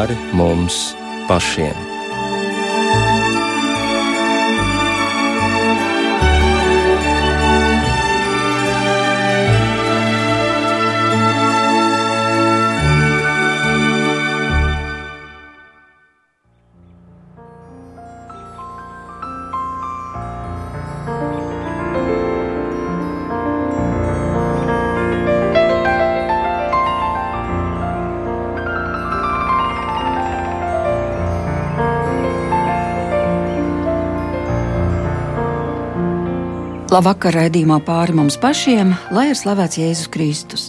pāri mums pašiem. Labvakar, raidījumā pāri mums pašiem, lai ir slavēts Jēzus Kristus.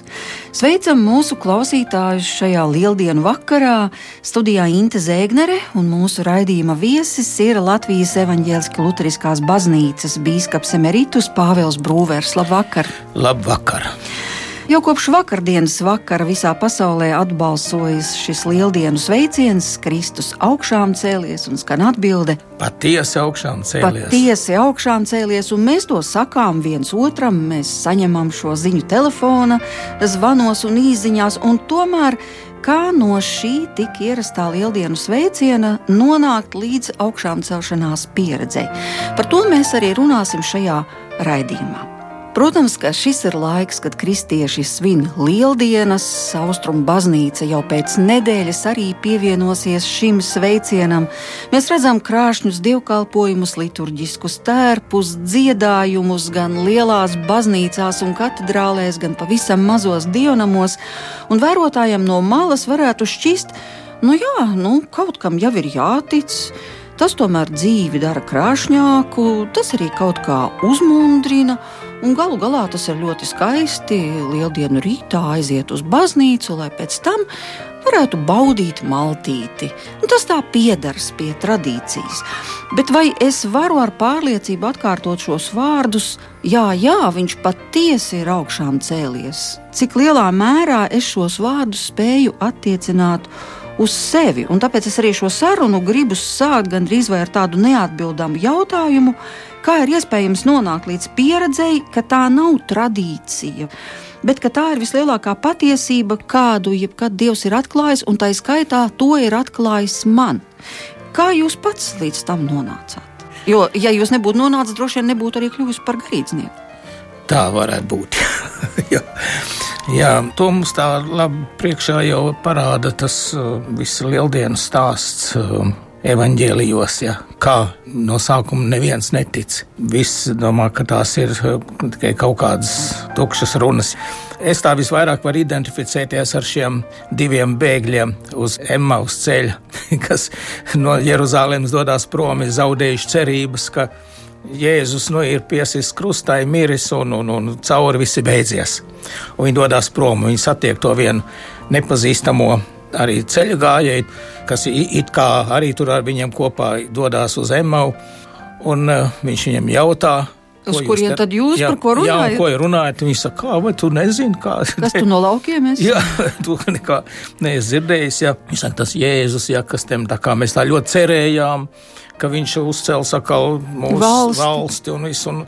Sveicam mūsu klausītājus šajā lieldienu vakarā. Studijā Inte Zēgnere un mūsu raidījuma viesis ir Latvijas evaņģēliskās Lutheriskās baznīcas bīskaps Emeritus Pāvils Brūvers. Labvakar! Labvakar! Jau kopš vakardienas vakara visā pasaulē atbalsojas šis lieldienu sveiciens, Kristus augšām cēlies un skan atbilde. Patiesi augšām cēlies. Patiesi augšām cēlies, un mēs to sakām viens otram. Mēs saņemam šo ziņu telefona, zvanos un īsiņās, un tomēr kā no šī tik ierastā lieldienu sveiciena nonākt līdz augšām celšanās pieredzei. Par to mēs arī runāsim šajā raidījumā. Protams, ka šis ir laiks, kad kristieši svin lieldienas. Austrumu baznīca jau pēc nedēļas arī pievienosies šim sveicienam. Mēs redzam krāšņus dievkalpojumus, liturģiskus tērpus, dziedājumus gan lielās baznīcās un katedrālēs, gan pavisam mazos dievnamos. Un vērotājiem no malas varētu šķist, nu jā, nu, kaut kam jau ir jātic. Tas tomēr dzīvi dara krāšņāku, tas arī kaut kā uzmundrina. Un galu galā tas ir ļoti skaisti. Lieldienu rītā aiziet uz baznīcu, lai pēc tam varētu baudīt maltīti. Un tas tā piedars pie tradīcijas. Bet vai es varu ar pārliecību atkārtot šos vārdus? Jā, jā, viņš patiesi ir augšām cēlies. Cik lielā mērā es šos vārdus spēju attiecināt uz sevi? Un tāpēc es arī šo sarunu gribu sākt gandrīz vai ar tādu neatbildāmu jautājumu Kā ir iespējams nonākt līdz pieredzei, ka tā nav tradīcija, bet tā ir vislielākā patiesība, kādu jebkad Dievs ir atklājis, un tā skaitā to ir atklājis man. Kā jūs pats līdz tam nonācāt? Jo, ja jūs nebūtu nonācis, droši vien nebūtu arī kļuvis par garīdznieku. Tā varētu būt. jā. jā, to mums tā labi priekšā jau parāda tas uh, viss lieldienas stāsts. Uh, evaņģēlijos, ja, kā no sākuma neviens netic. Viss domā, ka tās ir uh, tikai kaut kādas tukšas runas. Es tā visvairāk varu identificēties ar šiem diviem bēgļiem uz Emmaus ceļa, kas no Jeruzalemes dodas prom, ir zaudējuši cerības, ka Jēzus nu, ir piesists krustā, miris un, un, un cauri viss ir beidzies. Un viņi dodas prom, viņi satiek to vienu nepazīstamo arī ceļu gājēji, kas it kā arī tur ar viņiem kopā dodas uz Emmau. Un uh, viņš viņam jautā, Uz kurien tad jūs jā, par ko runājat? Jā, ko runājat? Viņi saka, kā, vai tu nezini, kā. Kas tu no laukiem esi? Jā, tu nekā neesi dzirdējis, jā. Viņš saka, tas Jēzus, jā, kas tem tā kā mēs tā ļoti cerējām, ka viņš uzcels atkal mūsu valsti, valsti un visu. Un,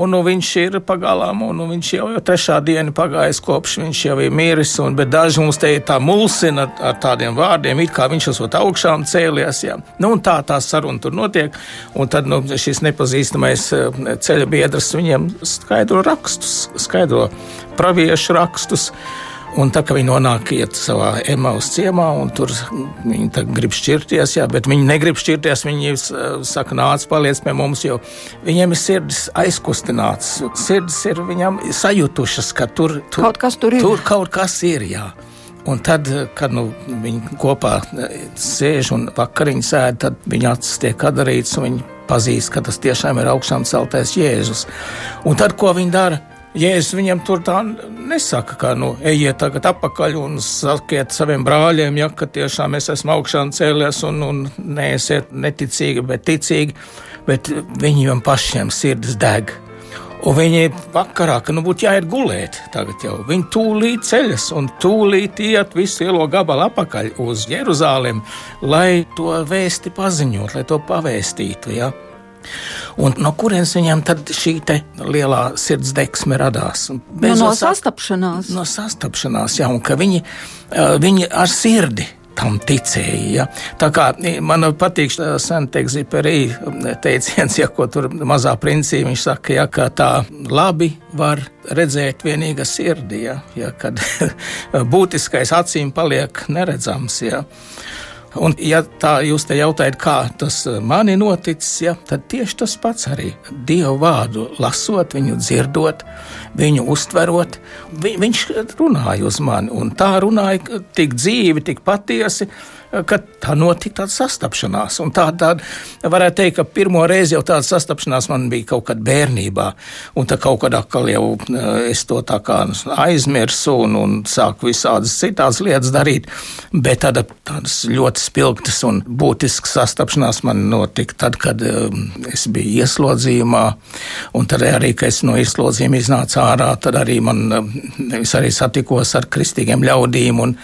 un nu, viņš ir pagalām, un nu, viņš jau ir trešā diena pagājis, kopš viņš jau ir miris. Un, bet daži mums te tā mulsina ar, ar tādiem vārdiem, it kā viņš esot augšām cēlies. Jā. Nu, tā tā saruna tur notiek, un tad nu, šis nepazīstamais eh, ceļa biedrs viņiem skaidro rakstus, skaidro praviešu rakstus. Un tā kā viņi nonāk savā emaus ciemā, un tur viņi grib šķirties, jā, bet viņi negrib šķirties. Viņi saka, nāc, paliec pie mums, jo viņiem ir sirds aizkustināts. Sirds ir viņam sajutušas, ka tur, tur kaut kas tur ir. Tur kaut kas ir jā. Un tad, kad nu, viņi kopā sēž un vakariņu sēž, tad viņa acis tiek atdarīts un viņi pazīst, ka tas tiešām ir augšām celtais Jēzus. Un tad, ko viņi dara? Jēzus viņam tur tā nesaka, ka, nu, ejiet tagad atpakaļ un sakiet saviem brāļiem, ja, ka tiešām es esmu augšā cēlies un, un neesiet neticīgi, bet ticīgi, bet viņiem pašiem sirds deg. Un viņi vakarā, ka nu būtu jāiet gulēt, tagad jau viņi tūlīt ceļas un tūlīt iet visu lielo gabalu atpakaļ uz Jeruzālēm, lai to vēsti paziņot, lai to pavēstītu. Ja? Un no kurienes viņam tad šī lielā sirds deksme radās? Bez nu, no sastapšanās. No sastapšanās, jā, un ka viņi, viņi ar sirdi tam ticēja. Ja? Tā kā man patīk Sanktpēterburgā teiciens, ja ko tur mazā princī viņš saka, ja, ka tā labi var redzēt vienīga sirdī, ja, ja, kad būtiskais acīm paliek neredzams. Ja. Un, ja tā jūs te jautājat, kā tas mani noticis, ja, tad tieši tas pats arī. Dievu vārdu lasot, viņu dzirdot, viņu uztverot, vi, viņš runāja uz mani, un tā runāja tik dzīvi, tik patiesi, ka tā notika tāda sastapšanās. Un tā, tāda, varētu teikt, ka pirmo reizi jau tāda sastapšanās man bija kaut kad bērnībā, un tā kaut kad atkal jau eh, es to tā kā aizmirsu un, un sāku visādas citādas lietas darīt, bet tāda, tādas ļoti spilgtas un būtiskas sastapšanās man notika tad, kad um, es biju ieslodzījumā, un tad arī, kad es no ieslodzījuma iznācu ārā, tad arī man, es arī satikos ar kristīgiem ļaudīm un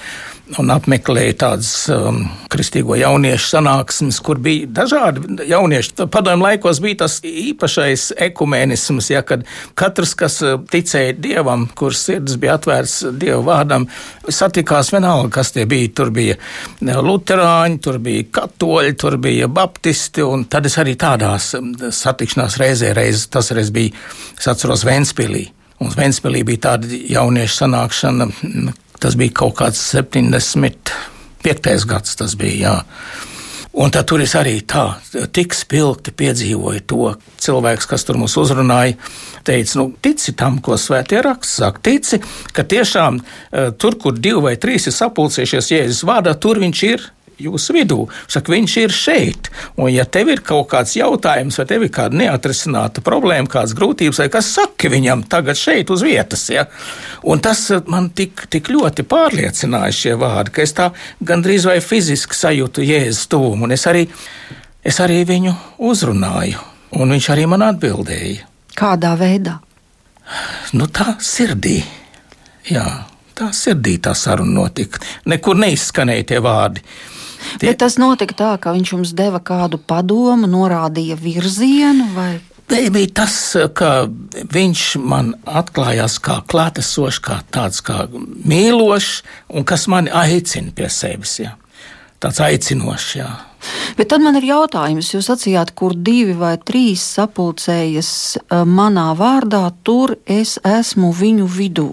un apmeklēju tādas um, kristīgo jauniešu sanāksmes, kur bija dažādi jaunieši. Padomju laikos bija tas īpašais ekumēnisms, ja, kad katrs, kas uh, ticēja dievam, kurš sirds bija atvērts dievu vārdam, satikās vienalga, kas tie bija. Tur bija uh, luterāņi, tur bija katoļi, tur bija baptisti, un tad es arī tādās um, satikšanās reizē, reiz, tas reiz bija, es atceros, Ventspīlī. Un Ventspīlī bija tāda jauniešu sanākšana, Tas bija kaut kāds 75. gads, tas bija. Jā. Un tad tur es arī tā, tik spilgti piedzīvoju to. Cilvēks, kas tur mūs uzrunāja, teica, nu, tici tam, ko svētie raksts saka. Tici, ka tiešām eh, tur, kur divi vai trīs ir sapulcējušies Jēzus vārdā, tur viņš ir jūsu vidū. Saka, viņš ir šeit. Un, ja tev ir kaut kāds jautājums, vai tev ir kāda neatrisināta problēma, kādas grūtības, vai kas saka viņam tagad šeit uz vietas, ja? un tas eh, man tik, tik ļoti pārliecināja šie vārdi, ka es tā gandrīz vai fiziski sajūtu Jēzus tuvumu, un es arī, es arī viņu uzrunāju, un viņš arī man atbildēja. Kādā veidā? Nu, tā sirdī. Jā, tā sirdī tā saruna notika. Nekur neizskanēja tie vārdi. Tie... Bet tas notika tā, ka viņš jums deva kādu padomu, norādīja virzienu vai? Te bija tas, ka viņš man atklājās kā klātesošs, kā tāds kā mīlošs un kas mani aicina pie sevis. Ja. Tāds aicinošs, jā. Bet tad man ir jautājums, jūs sacījāt, kur divi vai trīs sapulcējas eh, manā vārdā, tur es esmu viņu vidū.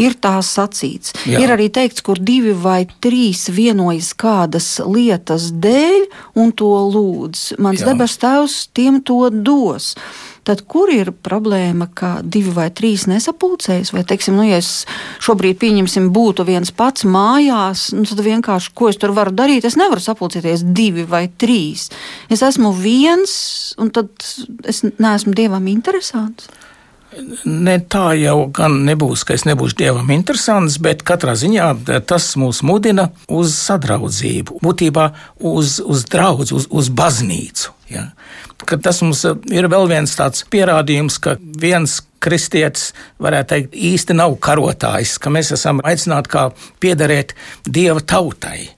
Ir tā sacīts. Jā. Ir arī teikts, kur divi vai trīs vienojas kādas lietas dēļ un to lūdz. Mans debes tēvs tiem to dos tad kur ir problēma, ka divi vai trīs nesapulcējas? Vai, teiksim, nu, ja es šobrīd pieņemsim, būtu viens pats mājās, nu, tad vienkārši, ko es tur varu darīt, es nevaru sapulcēties divi vai trīs. Es esmu viens, un tad es neesmu dievam interesants. Ne tā jau gan nebūs, ka es nebūšu dievam interesants, bet katrā ziņā tas mūs mudina uz sadraudzību, būtībā uz, uz draugu, uz, uz baznīcu. Ja? Ka tas mums ir vēl viens tāds pierādījums, ka viens kristietis, varētu teikt, īsti nav karotājs, ka mēs esam aicināti kā piederēt dieva tautai.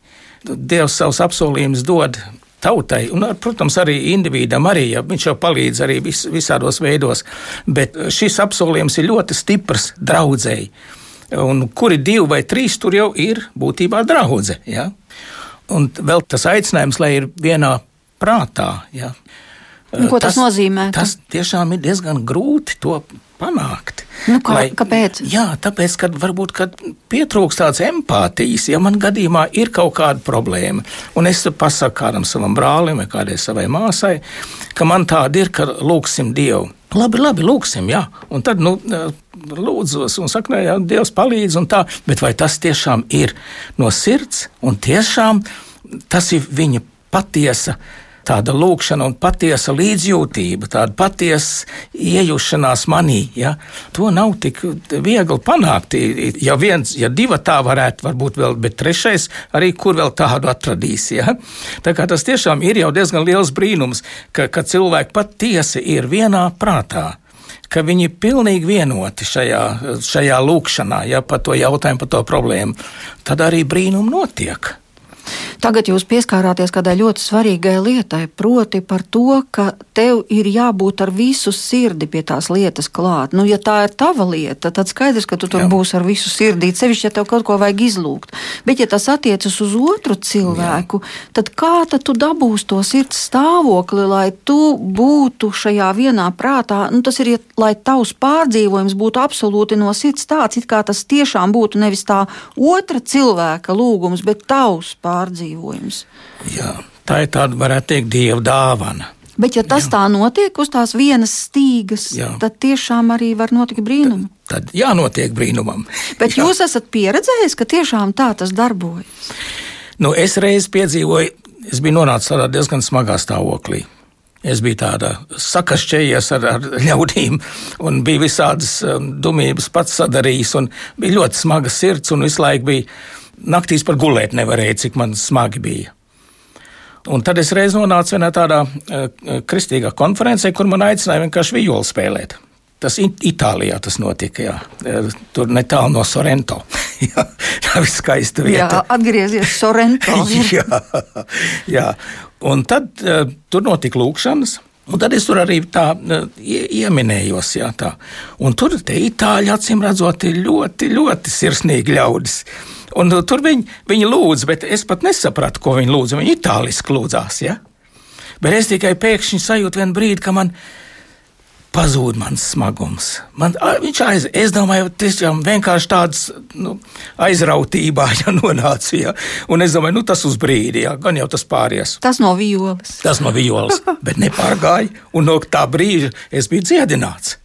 Dievs savus apsolījumus dod tautai, un, protams, arī individam, arī ja viņš jau palīdz arī vis, visādos veidos. Bet šis apsolījums ir ļoti stiprs draudzēji. Un kuri divi vai trīs tur jau ir būtībā draudzē. Ja? Un vēl tas aicinājums, lai ir vienā prātā. Ja? Nu, ko tas, tas nozīmē? Tas tiešām ir diezgan grūti to panākt. Nu, kā, lai, kāpēc? Jā, tāpēc, ka varbūt kad pietrūkst tādas empātijas, ja man gadījumā ir kaut kāda problēma, un es pasaku kādam savam brālim vai kādai savai māsai, ka man tāda ir, ka lūgsim Dievu. Labi, labi, lūgsim, jā. Un tad, nu, lūdzos, un saka, jā, Dievs palīdz, un tā. Bet vai tas tiešām ir no sirds, un tiešām tas ir viņa patiesa tāda lūkšana un patiesa līdzjūtība, tāda patiesa iejušanās manī. Ja? To nav tik viegli panākt. Ja viens, ja divi tā varētu, varbūt vēl, bet trešais arī kur vēl tādu atradīs. Ja? Tā kā tas tiešām ir jau diezgan liels brīnums, ka, ka cilvēki patiesi ir vienā prātā ka viņi ir pilnīgi vienoti šajā, šajā lūkšanā, ja par to jautājumu, par to problēmu, tad arī brīnumi notiek. Tagad jūs pieskārāties kādai ļoti svarīgai lietai, proti par to, ka tev ir jābūt ar visu sirdi pie tās lietas klāt. Nu, ja tā ir tava lieta, tad skaidrs, ka tu tur Jā. būsi ar visu sirdi, sevišķi, ja tev kaut ko vajag izlūgt. Bet, ja tas attiecas uz otru cilvēku, Jā. tad kā tad tu dabūsi to sirds stāvokli, lai tu būtu šajā vienā prātā? Nu, tas ir, ja, lai tavs pārdzīvojums būtu absolūti no sirds tāds, it kā tas tiešām būtu nevis tā otra cilvēka lūgums, bet tavs pārdzīvojums piedzīvojums. Jā, tā ir tāda, varētu teikt, dieva dāvana. Bet, ja tas Jā. tā notiek uz tās vienas stīgas, Jā. tad tiešām arī var notikt brīnumi. Tad, tad jānotiek brīnumam. Bet Jā. jūs esat pieredzējis, ka tiešām tā tas darbojas? Nu, es reiz piedzīvoju, es biju nonācis tādā diezgan smagā stāvoklī. Es biju tādā sakašķējies ar, ar ļaudīm, un bija visādas um, dumības pats sadarījis, un bija ļoti smaga sirds, un visu laiku bija naktīs par gulēt nevarēju, cik man smagi bija. Un tad es reiz nonācu vienā tādā uh, kristīgā konferencē, kur man aicināja vienkārši vijoli spēlēt. Tas Itālijā tas notika. Jā. Eh, tur netālu no Sorrento. jā, tā ir skaista vieta. Jā, atgriezies Sorrento. jā, jā. Un tad uh, tur notika lūkšanas. Un tad es tur arī tā ieminējos. Jā, tā. Un tur tie itāļi, acīm redzot, ir ļoti, ļoti sirsnīgi ļaudis. Un uh, tur viņi, viņi lūdz, bet es pat nesapratu, ko viņi lūdz. Viņi itāliski lūdzās. Ja? Bet es tikai pēkšņi sajūtu vienu brīdi, ka man pazūd mans smagums. Man, viņš aiz, es domāju, tiešām vienkārši tāds nu, aizrautībā ja, nonāca. Ja? Un es domāju, nu, tas uz brīdi, ja? gan jau tas pāries. Tas no violas. Tas no violas, bet nepārgāja. Un no tā brīža es biju dziedināts.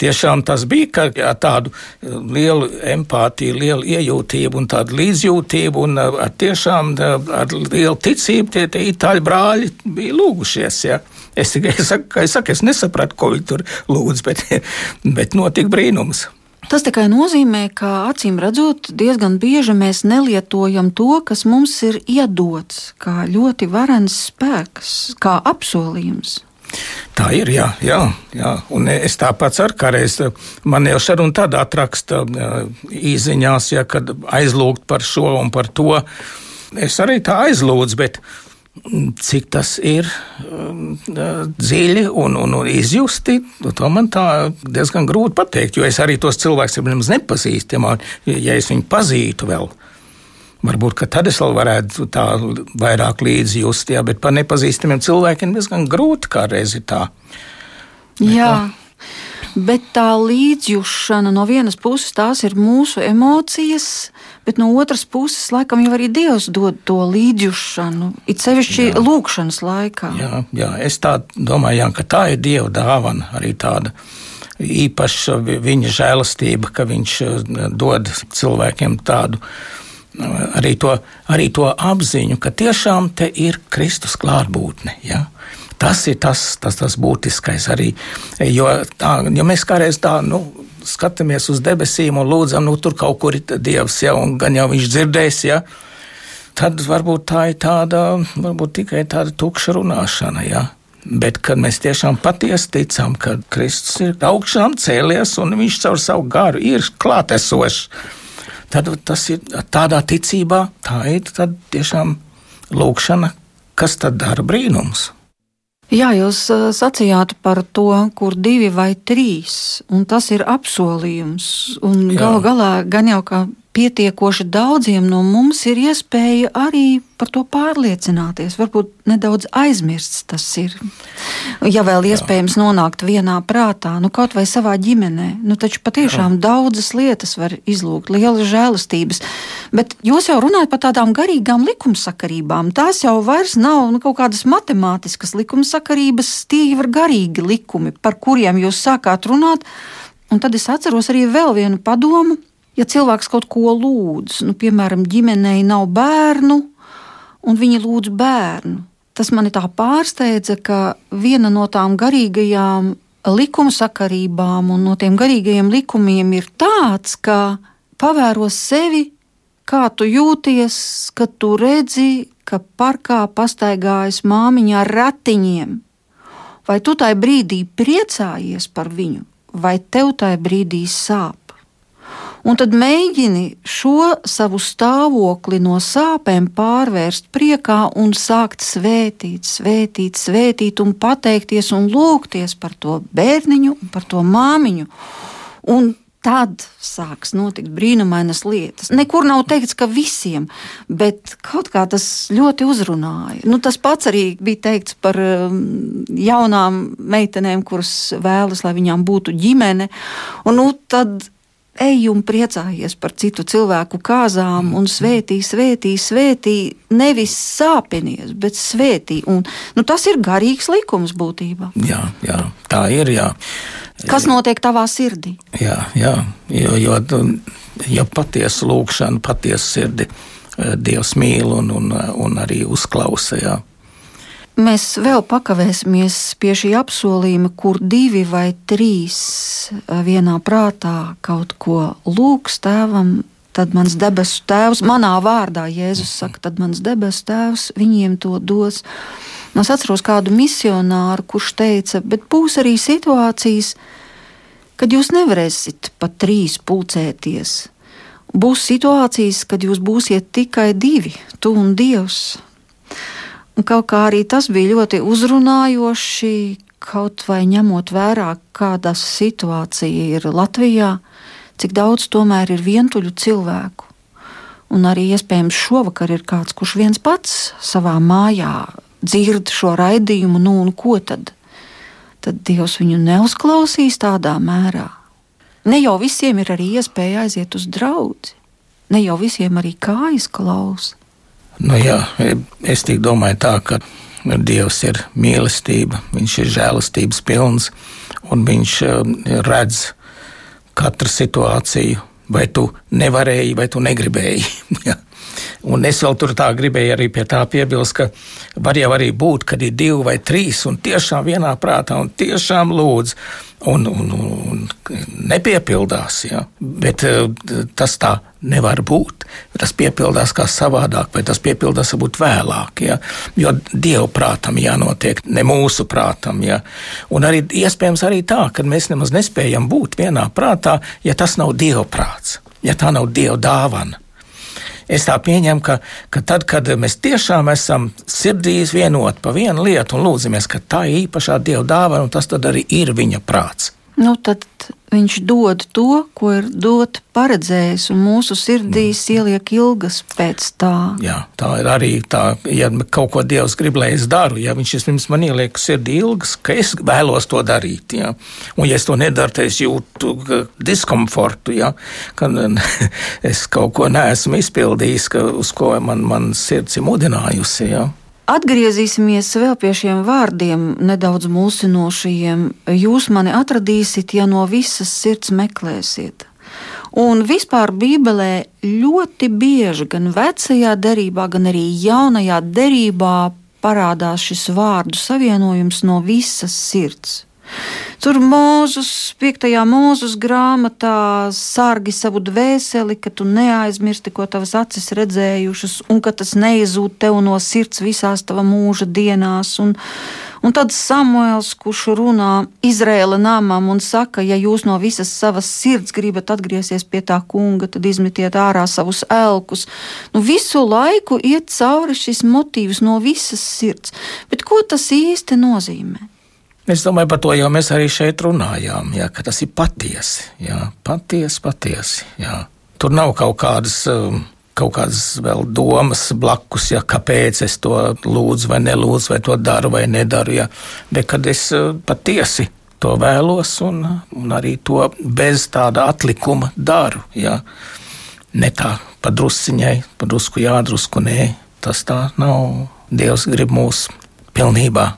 Tiešām tas bija jā, tādu eh, lielu empātiju, lielu iejūtību un tādu līdzjūtību, un eh, ar tiešām eh, ar lielu ticību tie, tie itāļu brāļi bija lūgušies. Ja. Es tikai saku, es, saku, es nesapratu, ko viņi tur lūdz, bet, bet notika brīnums. Tas tikai nozīmē, ka acīm redzot, diezgan bieži mēs nelietojam to, kas mums ir iedots, kā ļoti varens spēks, kā apsolījums. Tā ir, jā, jā, jā. Un es tāpat ceru, ka reiz man jau šādi un tādā atraksta īziņās, ja kad aizlūgt par šo un par to. Es arī tā aizlūdzu, bet cik tas ir um, dziļi un, un, un izjusti, to man tā diezgan grūti pateikt, jo es arī tos cilvēkus nemaz nepazīstu, ja es viņu pazītu vēl. Varbūt tad es vēl varētu tā vairāk līdzjust, jā, bet par nepazīstamiem cilvēkiem diezgan grūti kādreiz ir tā. Jā. Bet tā līdzjūšana no vienas puses tās ir mūsu emocijas, bet no otras puses laikam jau arī Dievs dod to līdzjūšanu, it sevišķi jā. lūkšanas laikā. Jā, jā, es tā domāju, jā, ka tā ir Dieva dāvana arī tāda īpaša viņa žēlastība, ka viņš eh, dod cilvēkiem tādu arī to, arī to apziņu, ka tiešām te ir Kristus klātbūtne. Ja? Tas ir tas, tas, tas būtiskais arī. Jo, tā, jo mēs kādreiz tā nu, skatāmies uz debesīm un lūdzam, nu tur kaut kur ir Dievs, ja, un gan jau viņš dzirdēs. Ja? Tad varbūt tā ir tāda, varbūt tikai tāda tukša runāšana. Ja? Bet, kad mēs tiešām patiesi ticam, ka Kristus ir augšām cēlies un viņš caur savu garu ir klātesošs, tad tas ir tādā ticībā, tā ir tiešām lūkšana, kas tad dara brīnums. Jā, jūs sacījāt par to, kur divi vai trīs, un tas ir apsolījums. Galu galā, gan jau kā pietiekoši daudziem no mums ir iespēja arī par to pārliecināties. Varbūt nedaudz aizmirsts tas ir. Ja vēl iespējams Jā. nonākt vienā prātā, nu kaut vai savā ģimenē, nu taču patiešām Jā. daudzas lietas var izlūgt, lielas žēlastības. Bet jūs jau runājat par tādām garīgām likumsakarībām. Tās jau vairs nav nu, kaut kādas matemātiskas likumsakarības, tie ir garīgi likumi, par kuriem jūs sākāt runāt. Un tad es atceros arī vēl vienu padomu, ja cilvēks kaut ko lūdz, nu, piemēram, ģimenei nav bērnu, un viņi lūdz bērnu, tas mani tā pārsteidza, ka viena no tām garīgajām likumsakarībām un no tiem garīgajiem likumiem ir tāds, ka pavēro sevi, kā tu jūties, kad tu redzi, ka parkā pastaigājas māmiņa ar ratiņiem. Vai tu tajā brīdī priecājies par viņu, vai tev tajā brīdī sāp? Un tad mēģini šo savu stāvokli no sāpēm pārvērst priekā un sākt svētīt, svētīt, svētīt un pateikties un lūgties par to bērniņu, par to māmiņu. Un tad sāks notikt brīnumainas lietas. Nekur nav teikts, ka visiem, bet kaut kā tas ļoti uzrunāja. Nu, tas pats arī bija teikts par um, jaunām meitenēm, kuras vēlas, lai viņām būtu ģimene. Un, nu, tad ej un priecājies par citu cilvēku kāzām, un svētī, svētī, svētī, nevis sāpinies, bet svētī. Un, nu, tas ir garīgs likums būtībā. Jā, jā tā ir. Jā. Kas notiek tavā sirdī? Jā, jā jo, jo, jo patiesa lūkšana, patiesa sirdi eh, Dievs mīl un, un, un arī uzklausa. Jā. Mēs vēl pakavēsimies pie šī apsolījuma, kur divi vai trīs vienā prātā kaut ko lūgs tēvam, tad mans debesu tēvs, manā vārdā Jēzus saka, tad mans debesu tēvs viņiem to dos. Es atceros kādu misionāru, kurš teica, bet būs arī situācijas, kad jūs nevarēsiet pat trīs pulcēties. Būs situācijas, kad jūs būsiet tikai divi, tu un Dievs. Un kaut kā arī tas bija ļoti uzrunājoši, kaut vai ņemot vērā, kāda situācija ir Latvijā, cik daudz tomēr ir vientuļu cilvēku. Un arī iespējams šovakar ir kāds, kurš viens pats savā mājā dzird šo raidījumu, nu un ko tad? Tad Dievs viņu neuzklausīs tādā mērā. Ne jau visiem ir arī iespēja aiziet uz draugu, ne jau visiem arī kājas klausa. Nu, jā, es domāju, tā, ka Dievs ir mīlestība, Viņš ir žēlastības pilns un Viņš um, redz katru situāciju. Vai tu nevarēji, vai tu negribēji. Un es vēl tur tā gribēju arī pie tā piebilst, ka var jau arī būt, kad ir divi vai trīs un tiešām vienā prātā un tiešām lūdz. Un, un, un nepiepildās, ja? bet eh, tas tā nevar būt. Tas piepildās kā savādāk, vai tas piepildās varbūt vēlāk. Ja? Jo Dieva prātam jānotiek, ne mūsu prātam. Ja? Un arī iespējams arī tā, ka mēs nemaz nespējam būt vienā prātā, ja tas nav Dieva prāts, ja tā nav Dieva dāvana. Es tā pieņemu, ka, ka tad, kad mēs tiešām esam sirdīs vienoti par vienu lietu un lūdzamies, ka tā ir īpašā dieva dāvana, un tas arī ir viņa prāts. Nu, tad viņš dod to, ko ir dot paredzējis, un mūsu sirdīs mm. ieliek ilgas pēc tā. Jā, tā ir arī tā, ja kaut ko Dievs grib, lai es daru, ja viņš pirms man ieliek sirdī ilgas, ka es vēlos to darīt, ja? un ja es to nedaru, tad es jūtu diskomfortu, ja? ka es kaut ko neesmu izpildījis, ka, uz ko man, man sirds ir mudinājusi. Ja? Atgriezīsimies vēl pie šiem vārdiem, nedaudz mulsinošajiem. Jūs mani atradīsiet, ja no visas sirds meklēsiet. Un vispār Bībelē ļoti bieži, gan vecajā derībā, gan arī jaunajā derībā, parādās šis vārdu savienojums no visas sirds. Tur mūzus, piektajā mūzus grāmatā sārgi savu dvēseli, ka tu neaizmirsti, ko tavas acis redzējušas, un ka tas neizzūd tev no sirds visās tava mūža dienās. Un, Un tad Samuēls, kurš runā Izraēla namam un saka, ja jūs no visas savas sirds gribat atgriezties pie tā kunga, tad izmetiet ārā savus elkus. Nu, visu laiku iet cauri šis motīvs no visas sirds. Bet ko tas īsti nozīmē? Es domāju, par to jau mēs arī šeit runājām, jā, ka tas ir patiesi. Jā, patiesi, patiesi. Jā. Tur nav kaut kādas. Um, kaut kādas vēl domas blakus, ja, kāpēc es to lūdzu, vai nelūdzu, vai to daru, vai nedaru. Ja. Bet kad es uh, patiesi to vēlos, un, un arī to bez tāda atlikuma daru. Ja. Ne tā padrusciņai, padrusku jādrusku, nē, tas tā nav. Dievs grib mūs pilnībā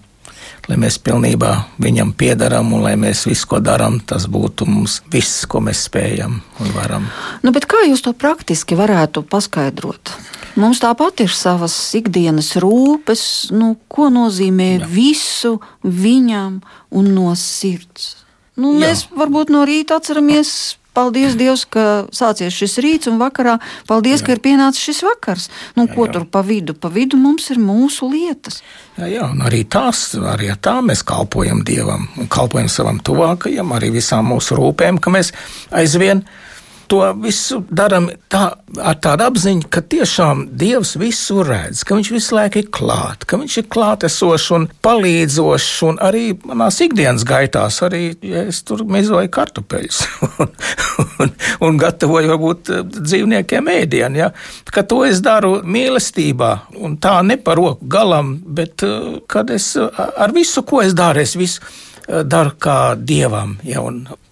lai mēs pilnībā viņam piedaram un lai mēs visu, ko darām, tas būtu mums viss, ko mēs spējam un varam. Nu, kā jūs to praktiski varētu paskaidrot? Mums tāpat ir savas ikdienas rūpes, nu, ko nozīmē Jā. visu viņam un no sirds. Nu, mēs Jā. varbūt no rīta atceramies Paldies Dievam, ka sācies šis rīts, un vakarā paldies, jā. ka ir pienācis šis vakars. Nu, jā, ko jā. tur pa vidu? Pa vidu mums ir mūsu lietas. Jā, jā un arī tās, arī tā mēs kalpojam Dievam un kalpojam savam tuvākajam, arī visām mūsu rūpēm, ka mēs aizvien to visu darām tā, ar tādu apziņu, ka tiešām Dievs visu redz, ka Viņš visu laiku ir klāt, ka Viņš ir klātesošs un palīdzošs, un arī manās ikdienas gaitās, arī ja es tur mezoju kartupeļus un, un, un gatavoju varbūt dzīvniekiem ēdienu, ja? ka to es daru mīlestībā, un tā ne par roku galam, bet kad es ar visu, ko es daru, es visu daru kā dievam. Ja,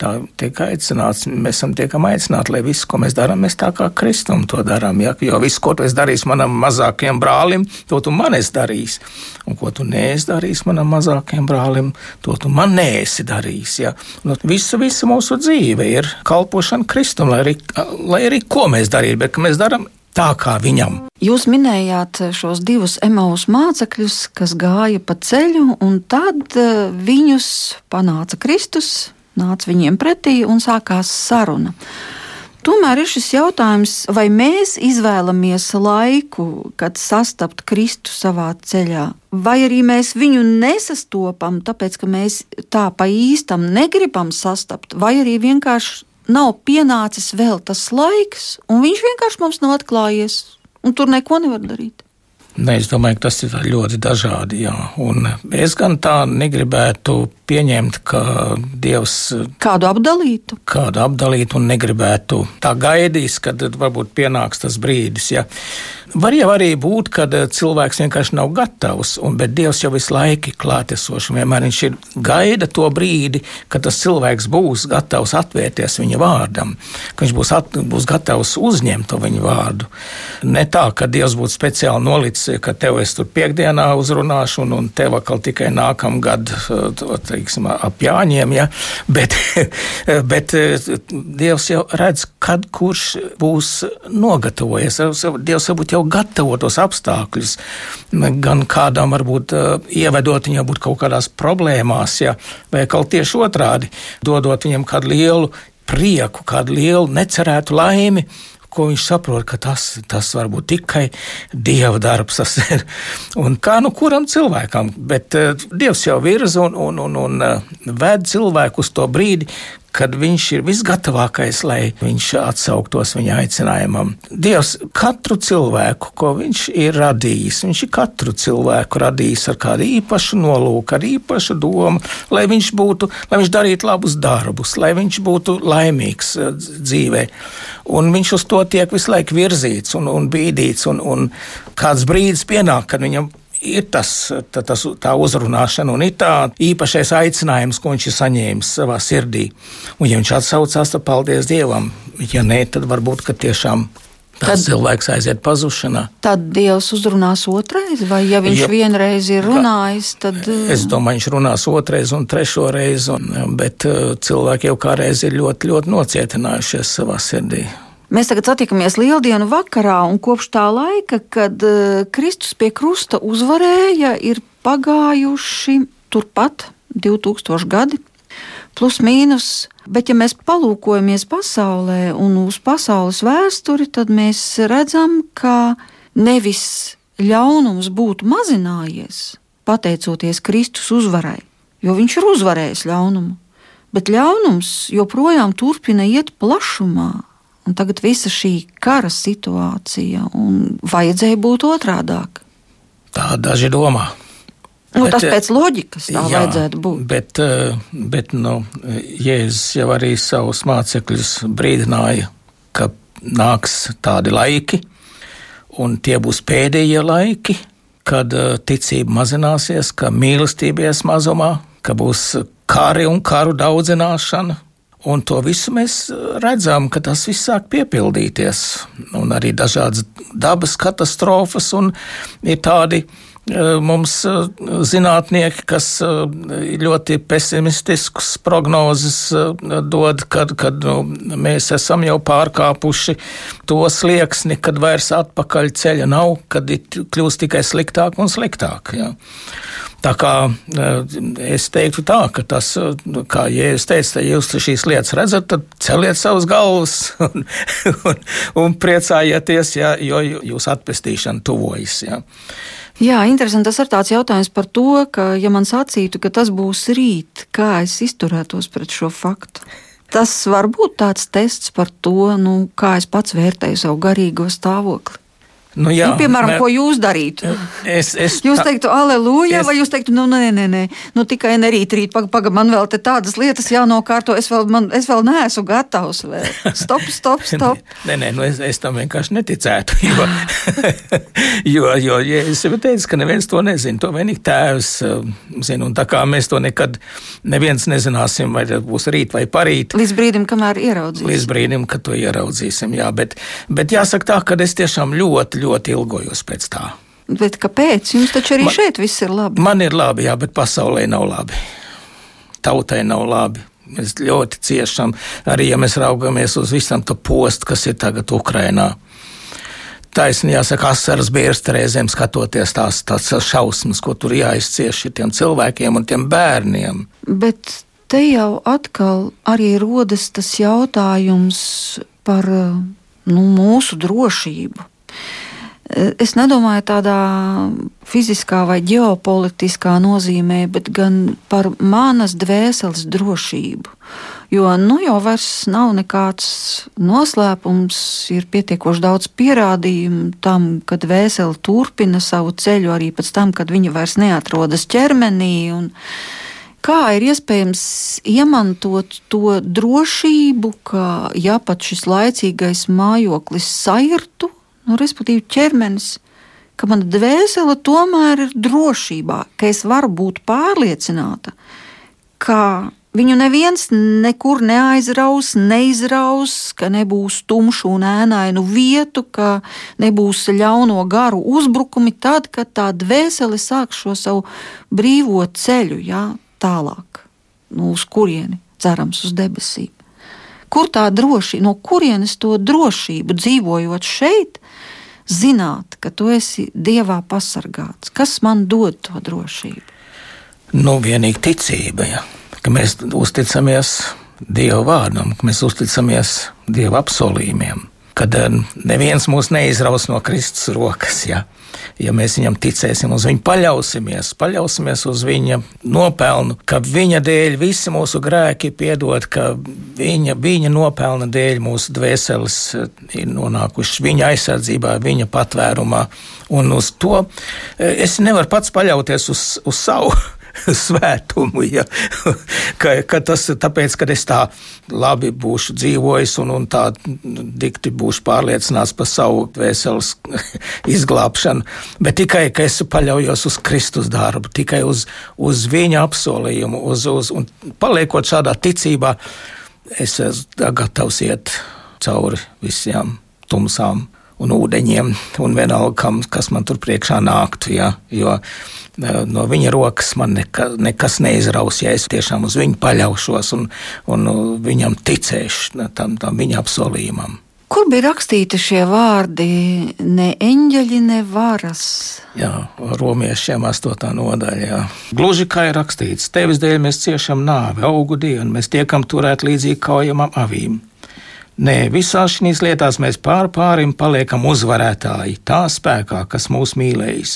tā tiek aicināts, mēs esam tiekam aicināti, lai visu, ko mēs darām, mēs tā kā kristum to darām. Ja, jo visu, ko tu esi darījis manam mazākajam brālim, to tu man esi darījis. Un ko tu neesi darījis manam mazākajam brālim, to tu man neesi darījis. Ja. Nu, visu, visu mūsu dzīve ir kalpošana kristum, lai arī, lai arī ko mēs darītu, bet mēs darām tā kā viņam. Jūs minējāt šos divus emaus mācekļus, kas gāja pa ceļu, un tad eh, viņus panāca Kristus, nāca viņiem pretī un sākās saruna. Tomēr ir šis jautājums, vai mēs izvēlamies laiku, kad sastapt Kristu savā ceļā, vai arī mēs viņu nesastopam, tāpēc ka mēs tā pa īstam negribam sastapt, vai arī vienkārši nav pienācis vēl tas laiks, un viņš vienkārši mums nav atklājies, un tur neko nevar darīt. Ne, es domāju, ka tas ir ļoti dažādi. Jā. Un es gan tā negribētu pieņemt, ka Dievs kādu apdalītu. Kādu apdalītu un negribētu tā gaidīs, kad varbūt pienāks tas brīdis. Ja. Var jau arī būt, ka cilvēks vienkārši nav gatavs, un, bet Dievs jau visu laiku ir klātesošs. Vienmēr viņš ir gaida to brīdi, kad tas cilvēks būs gatavs atvērties viņa vārdam, ka viņš būs, at, būs gatavs uzņemt to viņa vārdu. Ne tā, ka Dievs būtu speciāli nolicis, ka tev es tur piekdienā uzrunāšu, un, un tev atkal tikai nākamgad, teiksim, ap Jāņiem, ja? bet, bet Dievs jau redz, kad kurš būs nogatavojies. Dievs varbūt jau gatavo tos apstākļus, gan kādam varbūt eh, ievedot viņu kaut kādās problēmās, ja, vai kaut tieši otrādi, dodot viņam kādu lielu prieku, kādu lielu necerētu laimi, ko viņš saprot, ka tas, tas var būt tikai dieva darbs. un kā nu kuram cilvēkam, bet uh, dievs jau virza un, un, un, un uh, ved cilvēku uz to brīdi, kad viņš ir visgatavākais, lai viņš atsauktos viņa aicinājumam. Dievs katru cilvēku, ko viņš ir radījis, viņš ir katru cilvēku radījis ar kādu īpašu nolūku, ar īpašu domu, lai viņš būtu, lai viņš darītu labus darbus, lai viņš būtu laimīgs eh, dzīvē. Un viņš uz to tiek visu laiku virzīts un, un bīdīts, un, un kāds brīdis pienāk, kad viņam ir tas, tā, tas, tā uzrunāšana un ir tā īpašais aicinājums, ko viņš ir saņēmis savā sirdī. Un, ja viņš atsaucās, tad paldies Dievam. Ja nē, tad varbūt tiešām Tas tad, cilvēks aiziet pazušanā. Tad Dievs uzrunās otrais, vai ja viņš ja, vienreiz ir runājis, tad. Es domāju, viņš runās otrais un trešo reizi, un, bet uh, cilvēki jau kādreiz ir ļoti, ļoti nocietinājušies savā sirdī. Mēs tagad satiekamies Lieldienu vakarā, un kopš tā laika, kad uh, Kristus pie krusta uzvarēja, ir pagājuši turpat 2000 gadi, plus mīnus. Bet, ja mēs palūkojamies pasaulē un uz pasaules vēsturi, tad mēs redzam, ka nevis ļaunums būtu mazinājies pateicoties Kristus uzvarai, jo viņš ir uzvarējis ļaunumu, bet ļaunums joprojām turpina iet plašumā Un tagad visa šī kara situācija, un vajadzēja būt otrādāk. Tā daži domā. Nu, bet, tas pēc loģikas tā jā, vajadzētu būt. Bet, eh, bet nu, Jēzus jau arī savus mācekļus brīdināja, ka nāks tādi laiki, un tie būs pēdējie laiki, kad eh, ticība mazināsies, ka mīlestība ies mazumā, ka būs kari un karu daudzināšana, Un to visu mēs uh, redzam, ka tas viss sāk piepildīties. Un arī dažādas dabas katastrofas, un ir tādi uh, mums uh, zinātnieki, kas ļoti pesimistiskus prognozes dod, kad, kad nu, mēs esam jau pārkāpuši to slieksni, kad vairs atpakaļ ceļa nav, kad ir kļūst tikai sliktāk un sliktāk. Jā. Tā kā eh, es teiktu tā, ka tas, nu, kā Jēzus teica, ja jūs šīs lietas redzat, tad celiet savus galvas un, un, un priecājieties, ja, jo jūsu atpestīšana tuvojas. Ja. Jā, interesanti. Tas ir tāds jautājums par to, ka, ja man sacītu, ka tas būs rīt, kā es izturētos pret šo faktu. Tas var būt tāds tests par to, nu, kā es pats vērtēju savu garīgo stāvokli. Nu, jā, nu, piemēram, ne, ko jūs darītu? Es, es, jūs teiktu, aleluja, es, vai jūs teiktu, nu, nē, nē, nē, nu, tikai ne rīt, pagaidi, paga, man vēl tādas lietas jānokārto, es vēl, man, es vēl neesmu gatavs. Vēl. Stop, stop, stop. nē, nē, nu, es, es tam vienkārši neticētu. Jo, jo, jo ja es jau teicu, ka neviens to nezina. To vienīgi tēvs um, zina. Un tā kā mēs to nekad neviens nezināsim, vai tas būs rīt vai parīt. Līdz brīdim, kamēr ieraudzīsim. Līdz brīdim, kad to ieraudzīsim, jā. Bet, bet jāsaka tā, ka es tiešām ļoti ļoti ilgojos pēc tā. Bet kāpēc? Jums taču arī man, šeit viss ir labi. Man ir labi, jā, bet pasaulē nav labi. Tautai nav labi. Mēs ļoti ciešam, arī ja mēs raugamies uz visam to postu, kas ir tagad Ukrainā. Taisnīgi jāsaka, asaras bērns reizēm skatoties tās, tās šausmas, ko tur jāizcieš tiem cilvēkiem un tiem bērniem. Bet te jau atkal arī rodas tas jautājums par nu, mūsu drošību. Es nedomāju tādā fiziskā vai ģeopolitiskā nozīmē, bet gan par manas dvēseles drošību. Jo nu jau vairs nav nekāds noslēpums, ir pietiekoši daudz pierādījumu tam, ka dvēsele turpina savu ceļu arī pēc tam, kad viņa vairs neatrodas ķermenī. Kā ir iespējams izmantot to drošību, ka ja pat šis laicīgais mājoklis sairtu, nu, respektīvi ķermenis, ka mana dvēsele tomēr ir drošībā, ka es varu būt pārliecināta, ka viņu neviens nekur neaizraus, neizraus, ka nebūs tumšu un ēnainu vietu, ka nebūs ļauno garu uzbrukumi tad, kad tā dvēsele sāk šo savu brīvo ceļu jā, tālāk, nu, uz kurieni cerams uz debesīm. Kur tā drošība, no kurienes to drošību dzīvojot šeit, zināt, ka tu esi dievā pasargāts? Kas man dod to drošību? Nu, vienīgi ticība, ja. ka mēs uzticamies Dieva vārdam, ka mēs uzticamies Dieva apsolījumiem, kad eh, neviens mūs neizraus no Kristus rokas. Ja ja mēs viņam ticēsim, uz viņu paļausimies, paļausimies uz viņa nopelnu, ka viņa dēļ visi mūsu grēki ir piedot, ka viņa, viņa nopelna dēļ mūsu dvēseles ir nonākuši viņa aizsardzībā, viņa patvērumā. Un uz to es nevaru pats paļauties uz, uz savu svētumu. Ja? ka, ka tas ir tāpēc, ka es tā labi būšu dzīvojis un, un tā dikti būšu pārliecināts par savu veselas izglābšanu, bet tikai, ka es paļaujos uz Kristus darbu, tikai uz, uz viņa apsolījumu, uz, uz, un paliekot šādā ticībā, es esmu gatavs iet cauri visām tumsām un ūdeņiem, un vienalga, kas man tur priekšā nāktu. Ja? Jo no viņa rokas man neka, nekas neizraus, ja es tiešām uz viņu paļaušos un, un viņam ticēšu, tam, tam viņa apsolījumam. Kur bija rakstīti šie vārdi? Ne eņģeļi, ne varas. Jā, romiešiem astotā nodaļā. Jā. Gluži kā ir rakstīts, tevis dēļ mēs ciešam nāvi, augu dienu, mēs tiekam turēt līdzīgi kaujamam avīm. Nē, visās šīs lietās mēs pār pārim paliekam uzvarētāji, tā spēkā, kas mūs mīlējis.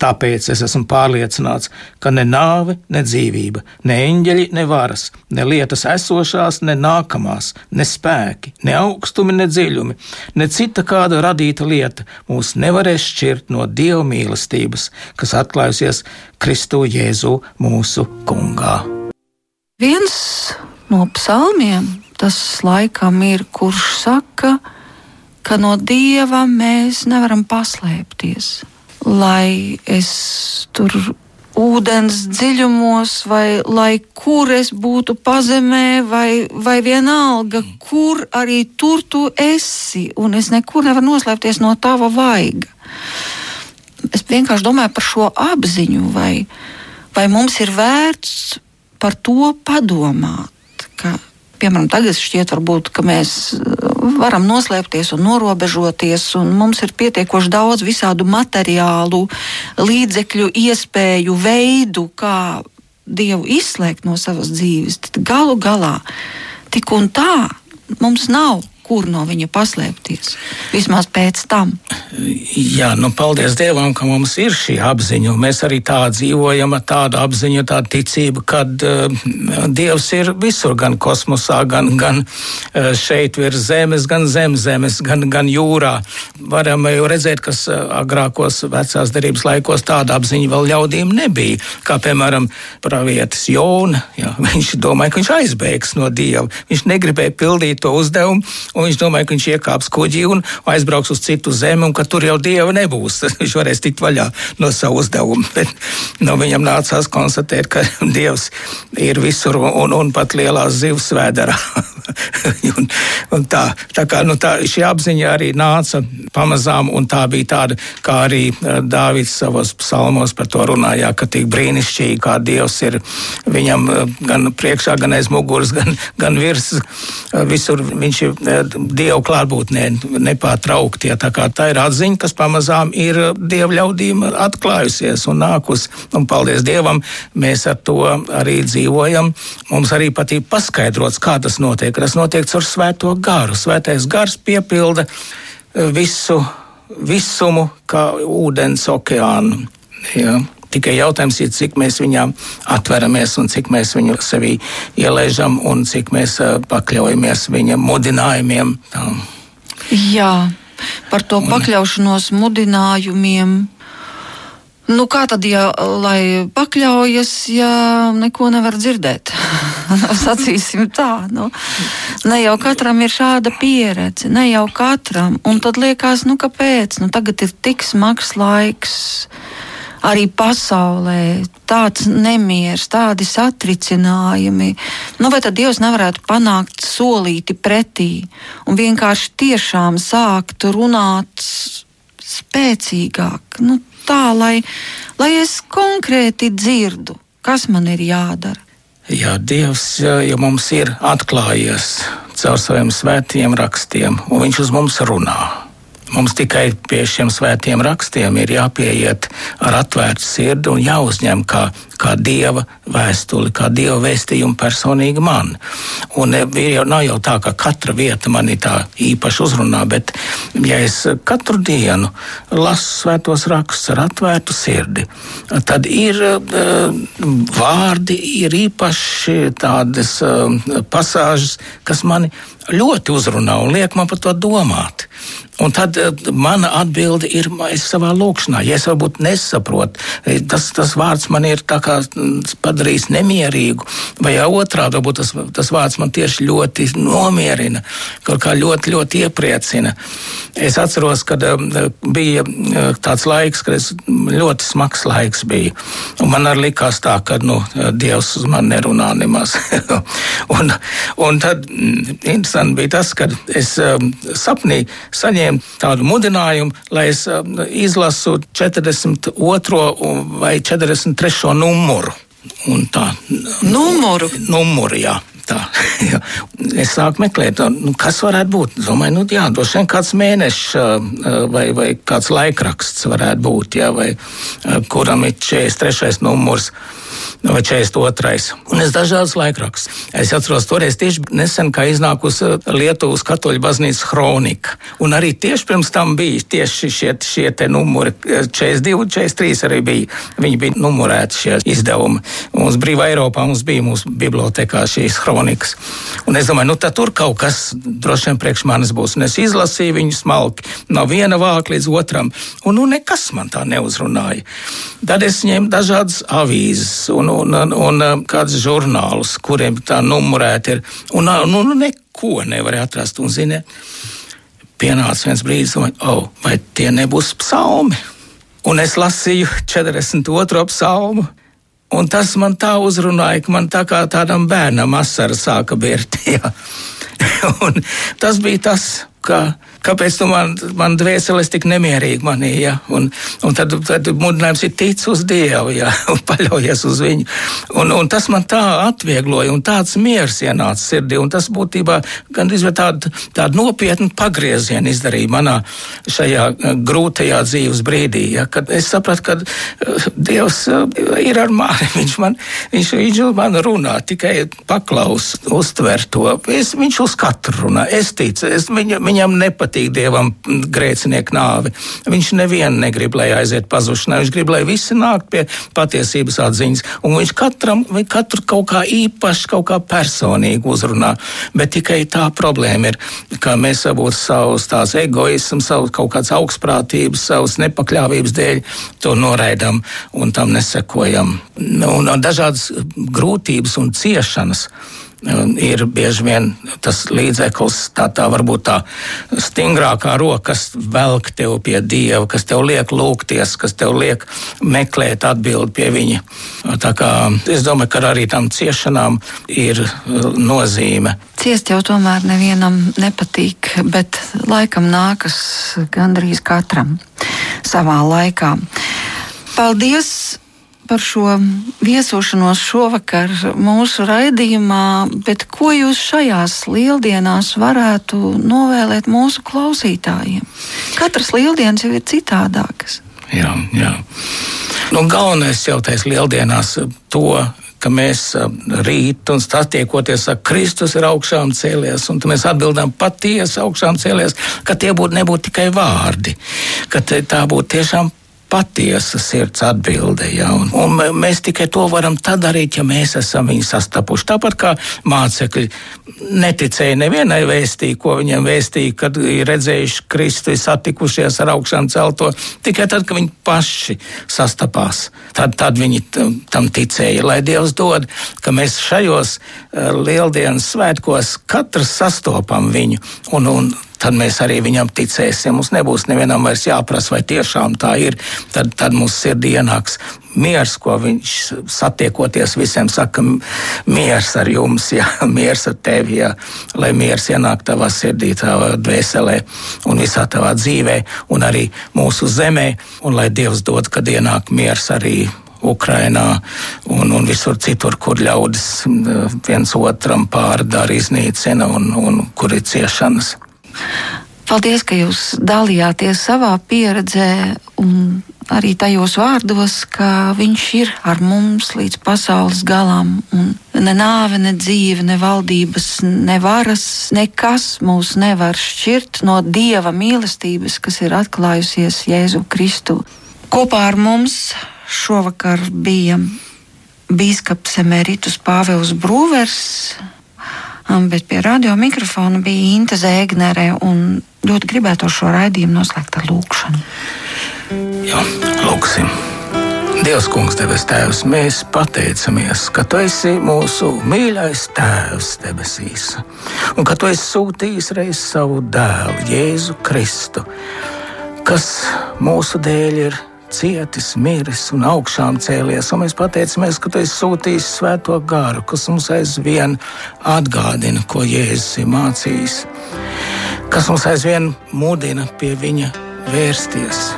Tāpēc es esmu pārliecināts, ka ne nāve, ne dzīvība, ne eņģeļi, ne varas, ne lietas esošās, ne nākamās, ne spēki, ne augstumi, ne dziļumi, ne cita kāda radīta lieta mūs nevarēs šķirt no Dieva mīlestības, kas atklājusies Kristu Jēzu mūsu kungā. Viens no psalmiem tas laikam ir, kurš saka, ka no dieva mēs nevaram paslēpties. Lai es tur ūdens dziļumos, vai lai kur es būtu pazemē, vai, vai vienalga, kur arī tur tu esi, un es nekur nevaru noslēpties no tava vaiga. Es vienkārši domāju par šo apziņu, vai, vai mums ir vērts par to padomāt, ka piemēram, tagad šķiet, varbūt, ka mēs uh, varam noslēpties un norobežoties, un mums ir pietiekoši daudz visādu materiālu, līdzekļu, iespēju, veidu, kā Dievu izslēgt no savas dzīves. Tad galu galā tik un tā mums nav kur no viņa paslēpties. Vismaz pēc tam. Jā, nu, paldies Dievam, ka mums ir šī apziņa. Mēs arī tā dzīvojam ar tādu apziņu, tādu ticību, ka uh, Dievs ir visur, gan kosmosā, gan, gan uh, šeit virs zemes, gan zem zemes, gan, gan jūrā. Varam jau redzēt, ka uh, agrākos vecās derības laikos tāda apziņa vēl ļaudīm nebija. Kā piemēram, pravietis Jona, jā, viņš domāja, ka viņš aizbēgs no Dieva. Viņš negribēja pildīt to uzdevumu, un viņš domāja, ka viņš iekāps kuģī un aizbrauks uz citu zemi, un ka tur jau Dieva nebūs. viņš varēs tikt vaļā no savu uzdevumu. Bet nu, viņam nācās konstatēt, ka Dievs ir visur un, un pat lielās zivs vēderā. un, un tā, tā kā nu, tā, šī apziņa arī nāca pamazām, un tā bija tāda, kā arī eh, Dāvids savos psalmos par to runājā, ka tik brīnišķīgi, kā Dievs ir viņam eh, gan priekšā, gan aiz muguras, gan, gan virs. Eh, visur viņš ir Dieva klātbūtnē nepārtraukti. Ja, tā, tā ir atziņa, kas pamazām ir Dieva ļaudīm atklājusies un nākus. Un paldies Dievam, mēs ar to arī dzīvojam. Mums arī patīk paskaidrots, kā tas notiek. Tas notiek caur svēto garu. Svētais gars piepilda visu visumu, kā ūdens okeānu. Ja. Tikai jautājums ir, cik mēs viņām atveramies un cik mēs viņu sevī ielaižam un cik mēs pakļaujamies viņa mudinājumiem. Tā. Jā, par to un, pakļaušanos mudinājumiem. Nu, kā tad, ja lai pakļaujas, ja neko nevar dzirdēt? Sacīsim tā, nu, ne jau katram ir šāda pieredze, ne jau katram. Un tad liekas, nu, kāpēc? Nu, tagad ir tik smags laiks arī pasaulē, tāds nemieris, tādi satricinājumi. Nu, vai tad Dievs nevarētu panākt solīti pretī un vienkārši tiešām sākt runāt spēcīgāk? Nu, tā, lai, lai es konkrēti dzirdu, kas man ir jādara. Jā, Dievs ja mums ir atklājies caur saviem svētiem rakstiem, un Viņš uz mums runā. Mums tikai pie šiem svētiem rakstiem ir jāpieiet ar atvērtu sirdi un jāuzņem kā, kā dieva vēstuli, kā dieva vēstījumu personīgi man. Un e, jau, nav jau tā, ka katra vieta man ir tā īpaši uzrunā, bet ja es katru dienu lasu svētos rakstus ar atvērtu sirdi, tad ir uh, vārdi, ir īpaši tādas uh, pasāžas, kas mani ļoti uzrunā un liek man par to domāt. Un tad mana atbilde ir savā lūkšanā. Ja es varbūt nesaprotu, tas, tas vārds man ir padarījis nemierīgu, vai otrādi, varbūt tas, tas vārds man tieši ļoti nomierina, kaut kā ļoti, ļoti iepriecina. Es atceros, kad uh, bija uh, tāds laiks, kad es ļoti smags laiks bija. Un man arī likās tā, ka nu, Dievs uz mani nerunā nemaz. un, un tad mm, interesanti bija tas, kad es um, sapnī saņēmu tādu mudinājumu, lai es um, izlasu 42. vai 43. numuru. Un tā, numuru? Numuru, jā. Tā, es sāku meklēt, nu, kas varētu būt. Domāju, nu, jā, droši vien kāds mēnešs vai, vai kāds laikraksts varētu būt, jā, vai kuram ir 43. numurs vai 42. Un es dažādas laikrakstus. Es atceros, toreiz tieši nesen, kā iznākusi Lietuvas katoļu baznīcas kronika. Un arī tieši pirms tam bija tieši šie, šie te numuri, 42, 43 arī bija. Viņi bija numurēti šie izdevumi. Mums brīvā Eiropā mums bija mūsu bibliotekā šīs kronikas. Un es domāju, nu tur kaut kas droši vien priekš manis būs. Un es izlasīju viņu smalki no viena vāka līdz otram. Un nu nekas man tā neuzrunāja. Tad es ņēmu dažādas avīzes un, un, un, un um, kādus žurnālus, kuriem tā numurēta ir. Un uh, nu, nu, neko nevar atrast. Un, zini, pienāca viens brīdis, un, oh, vai tie nebūs psalmi? Un es lasīju 42. psalmu. Un tas man tā uzrunāja, ka man tā kā tādam bērnam asara sāka bērt. tas bija tas, ka kāpēc tu man, man dvēseles tik nemierīgi manī, ja? un, un tad, tad mudinājums ir tic uz Dievu, ja? un paļaujies uz viņu. Un, un tas man tā atviegloja, un tāds miers ienāca sirdī, un tas būtībā gandrīz tādu, tādu nopietnu pagriezienu izdarīja manā šajā eh, grūtajā dzīves brīdī, ja? kad es sapratu, ka eh, Dievs eh, ir ar mani, viņš man, viņš, viņš man runā, tikai paklaus, uztver to. Es, viņš uz katru runā, es ticu, es, viņa, viņam nepatīk Dievam grēcinieku nāvi. Viņš nevienu negrib, lai aiziet pazušanā. Viņš grib, lai visi nāk pie patiesības atziņas. Un viņš katram, katru kaut kā īpaši, kaut kā personīgi uzrunā. Bet tikai tā problēma ir, ka mēs varbūt savus tās egoismu, savus kaut kādas augstprātības, savus nepakļāvības dēļ to noraidam un tam nesekojam. Un, un dažādas grūtības un ciešanas ir bieži vien tas līdzeklis, tā, tā varbūt tā stingrākā roka, kas velk tev pie Dieva, kas tev liek lūgties, kas tev liek meklēt atbildi pie viņa. Tā kā es domāju, ka arī tam ciešanām ir uh, nozīme. Ciest jau tomēr nevienam nepatīk, bet laikam nākas gandrīz katram savā laikā. Paldies! Par šo viesošanos šovakar mūsu raidījumā, bet ko jūs šajās lieldienās varētu novēlēt mūsu klausītājiem? Katras lieldienas jau ir citādākas. Jā, jā. Nu, galvenais jau tais lieldienās to, ka mēs rīt un satiekoties ar Kristus ir augšām cēlies, un mēs atbildām patiesi augšām cēlies, ka tie būtu nebūtu tikai vārdi, ka tā būtu tiešām patiesa sirds atbilde. Ja? Un, un mēs tikai to varam darīt, ja mēs esam viņu sastapuši. Tāpat kā mācekļi neticēja nevienai vēstī, ko viņiem vēstīja, kad redzējuši Kristu, satikušies ar augšām celto. Tikai tad, kad viņi paši sastapās, tad, tad viņi tam ticēja. Lai Dievs dod, ka mēs šajos uh, lieldienas svētkos katrs sastopam viņu un, un tad mēs arī viņam ticēsim. Mums nebūs nevienam vairs jāprasa, vai tiešām tā ir. Tad, tad mums sirdī ienāks miers, ko viņš satiekoties visiem saka, miers ar jums, jā, miers ar tevi, jā, lai miers ienāk tavā sirdī, tavā dvēselē un visā tavā dzīvē un arī mūsu zemē, un lai Dievs dod, kad ienāk miers arī Ukrainā un, un visur citur, kur ļaudis viens otram pārdara, iznīcina un, un kur ir ciešanas. Paldies, ka jūs dalījāties savā pieredzē un arī tajos vārdos, ka viņš ir ar mums līdz pasaules galam. Ne nāve, ne dzīve, ne valdības, ne varas, nekas mūs nevar šķirt no dieva mīlestības, kas ir atklājusies Jēzu Kristu. Kopā ar mums šovakar bija Bīskaps Emeritus Pāvils Brūvers bet pie radio mikrofona bija Inte Zēgnere un ļoti gribētu šo raidījumu noslēgt ar lūkšanu. Jā, lūksim! Dievs, Kungs, Tevis Tēvs, mēs pateicamies, ka Tu esi mūsu mīļais Tēvs debesīs, un ka Tu esi sūtījis reiz savu dēlu, Jēzu Kristu, kas mūsu dēļ ir cietis, miris un augšām cēlies. Un mēs pateicamies, ka tu esi sūtījis svēto garu, kas mums aizvien atgādina, ko Jēzus ir mācījis, kas mums aizvien mudina pie viņa vērsties.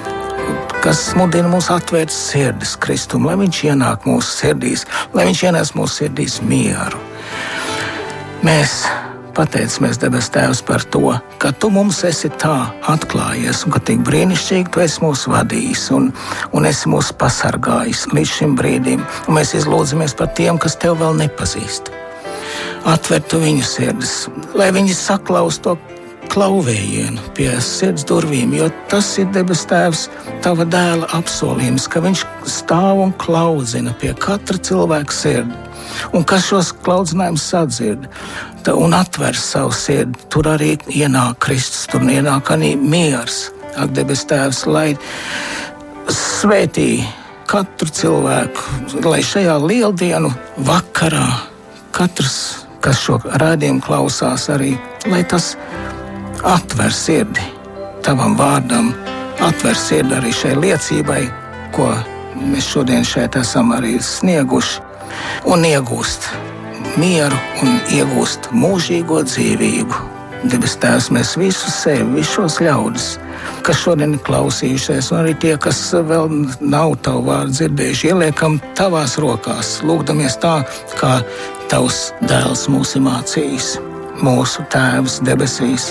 Kas mudina mūs atvērt sirdis Kristum, lai Viņš ienāk mūsu sirdīs, lai Viņš ienes mūsu sirdīs mieru. Mēs pateicamies, debes Tēvs, par to, ka Tu mums esi tā atklājies un ka tik brīnišķīgi Tu esi mūs vadījis un, un esi mūs pasargājis līdz šim brīdim. Un mēs izlūdzamies par tiem, kas Tev vēl nepazīst. Atver Tu viņu sirdis, lai viņi saklaus to klauvējienu pie sirds durvīm, jo tas ir debes Tēvs, Tava dēla apsolījums, ka Viņš stāv un klaudzina pie katra cilvēka sirdi un kas šos klaudzinājumus sadzird un atver savu sirdi, tur arī ienāk Kristus, tur ienāk arī miers. Ak, debes Tēvs, lai svētī katru cilvēku, lai šajā lieldienu vakarā katrs, kas šo rādījumu klausās, arī lai tas atver sirdi tavam vārdam, atver sirdi arī šai liecībai, ko mēs šodien šeit esam arī snieguši un iegūst mieru un iegūst mūžīgo dzīvību. Debes Tēvs, mēs visus sevi, visus šos ļaudis, kas šodien ir klausījušies, un arī tie, kas vēl nav tavu vārdu dzirdējuši, ieliekam tavās rokās, lūgdamies tā, kā tavs dēls mūs ir mācījis, mūsu Tēvs debesīs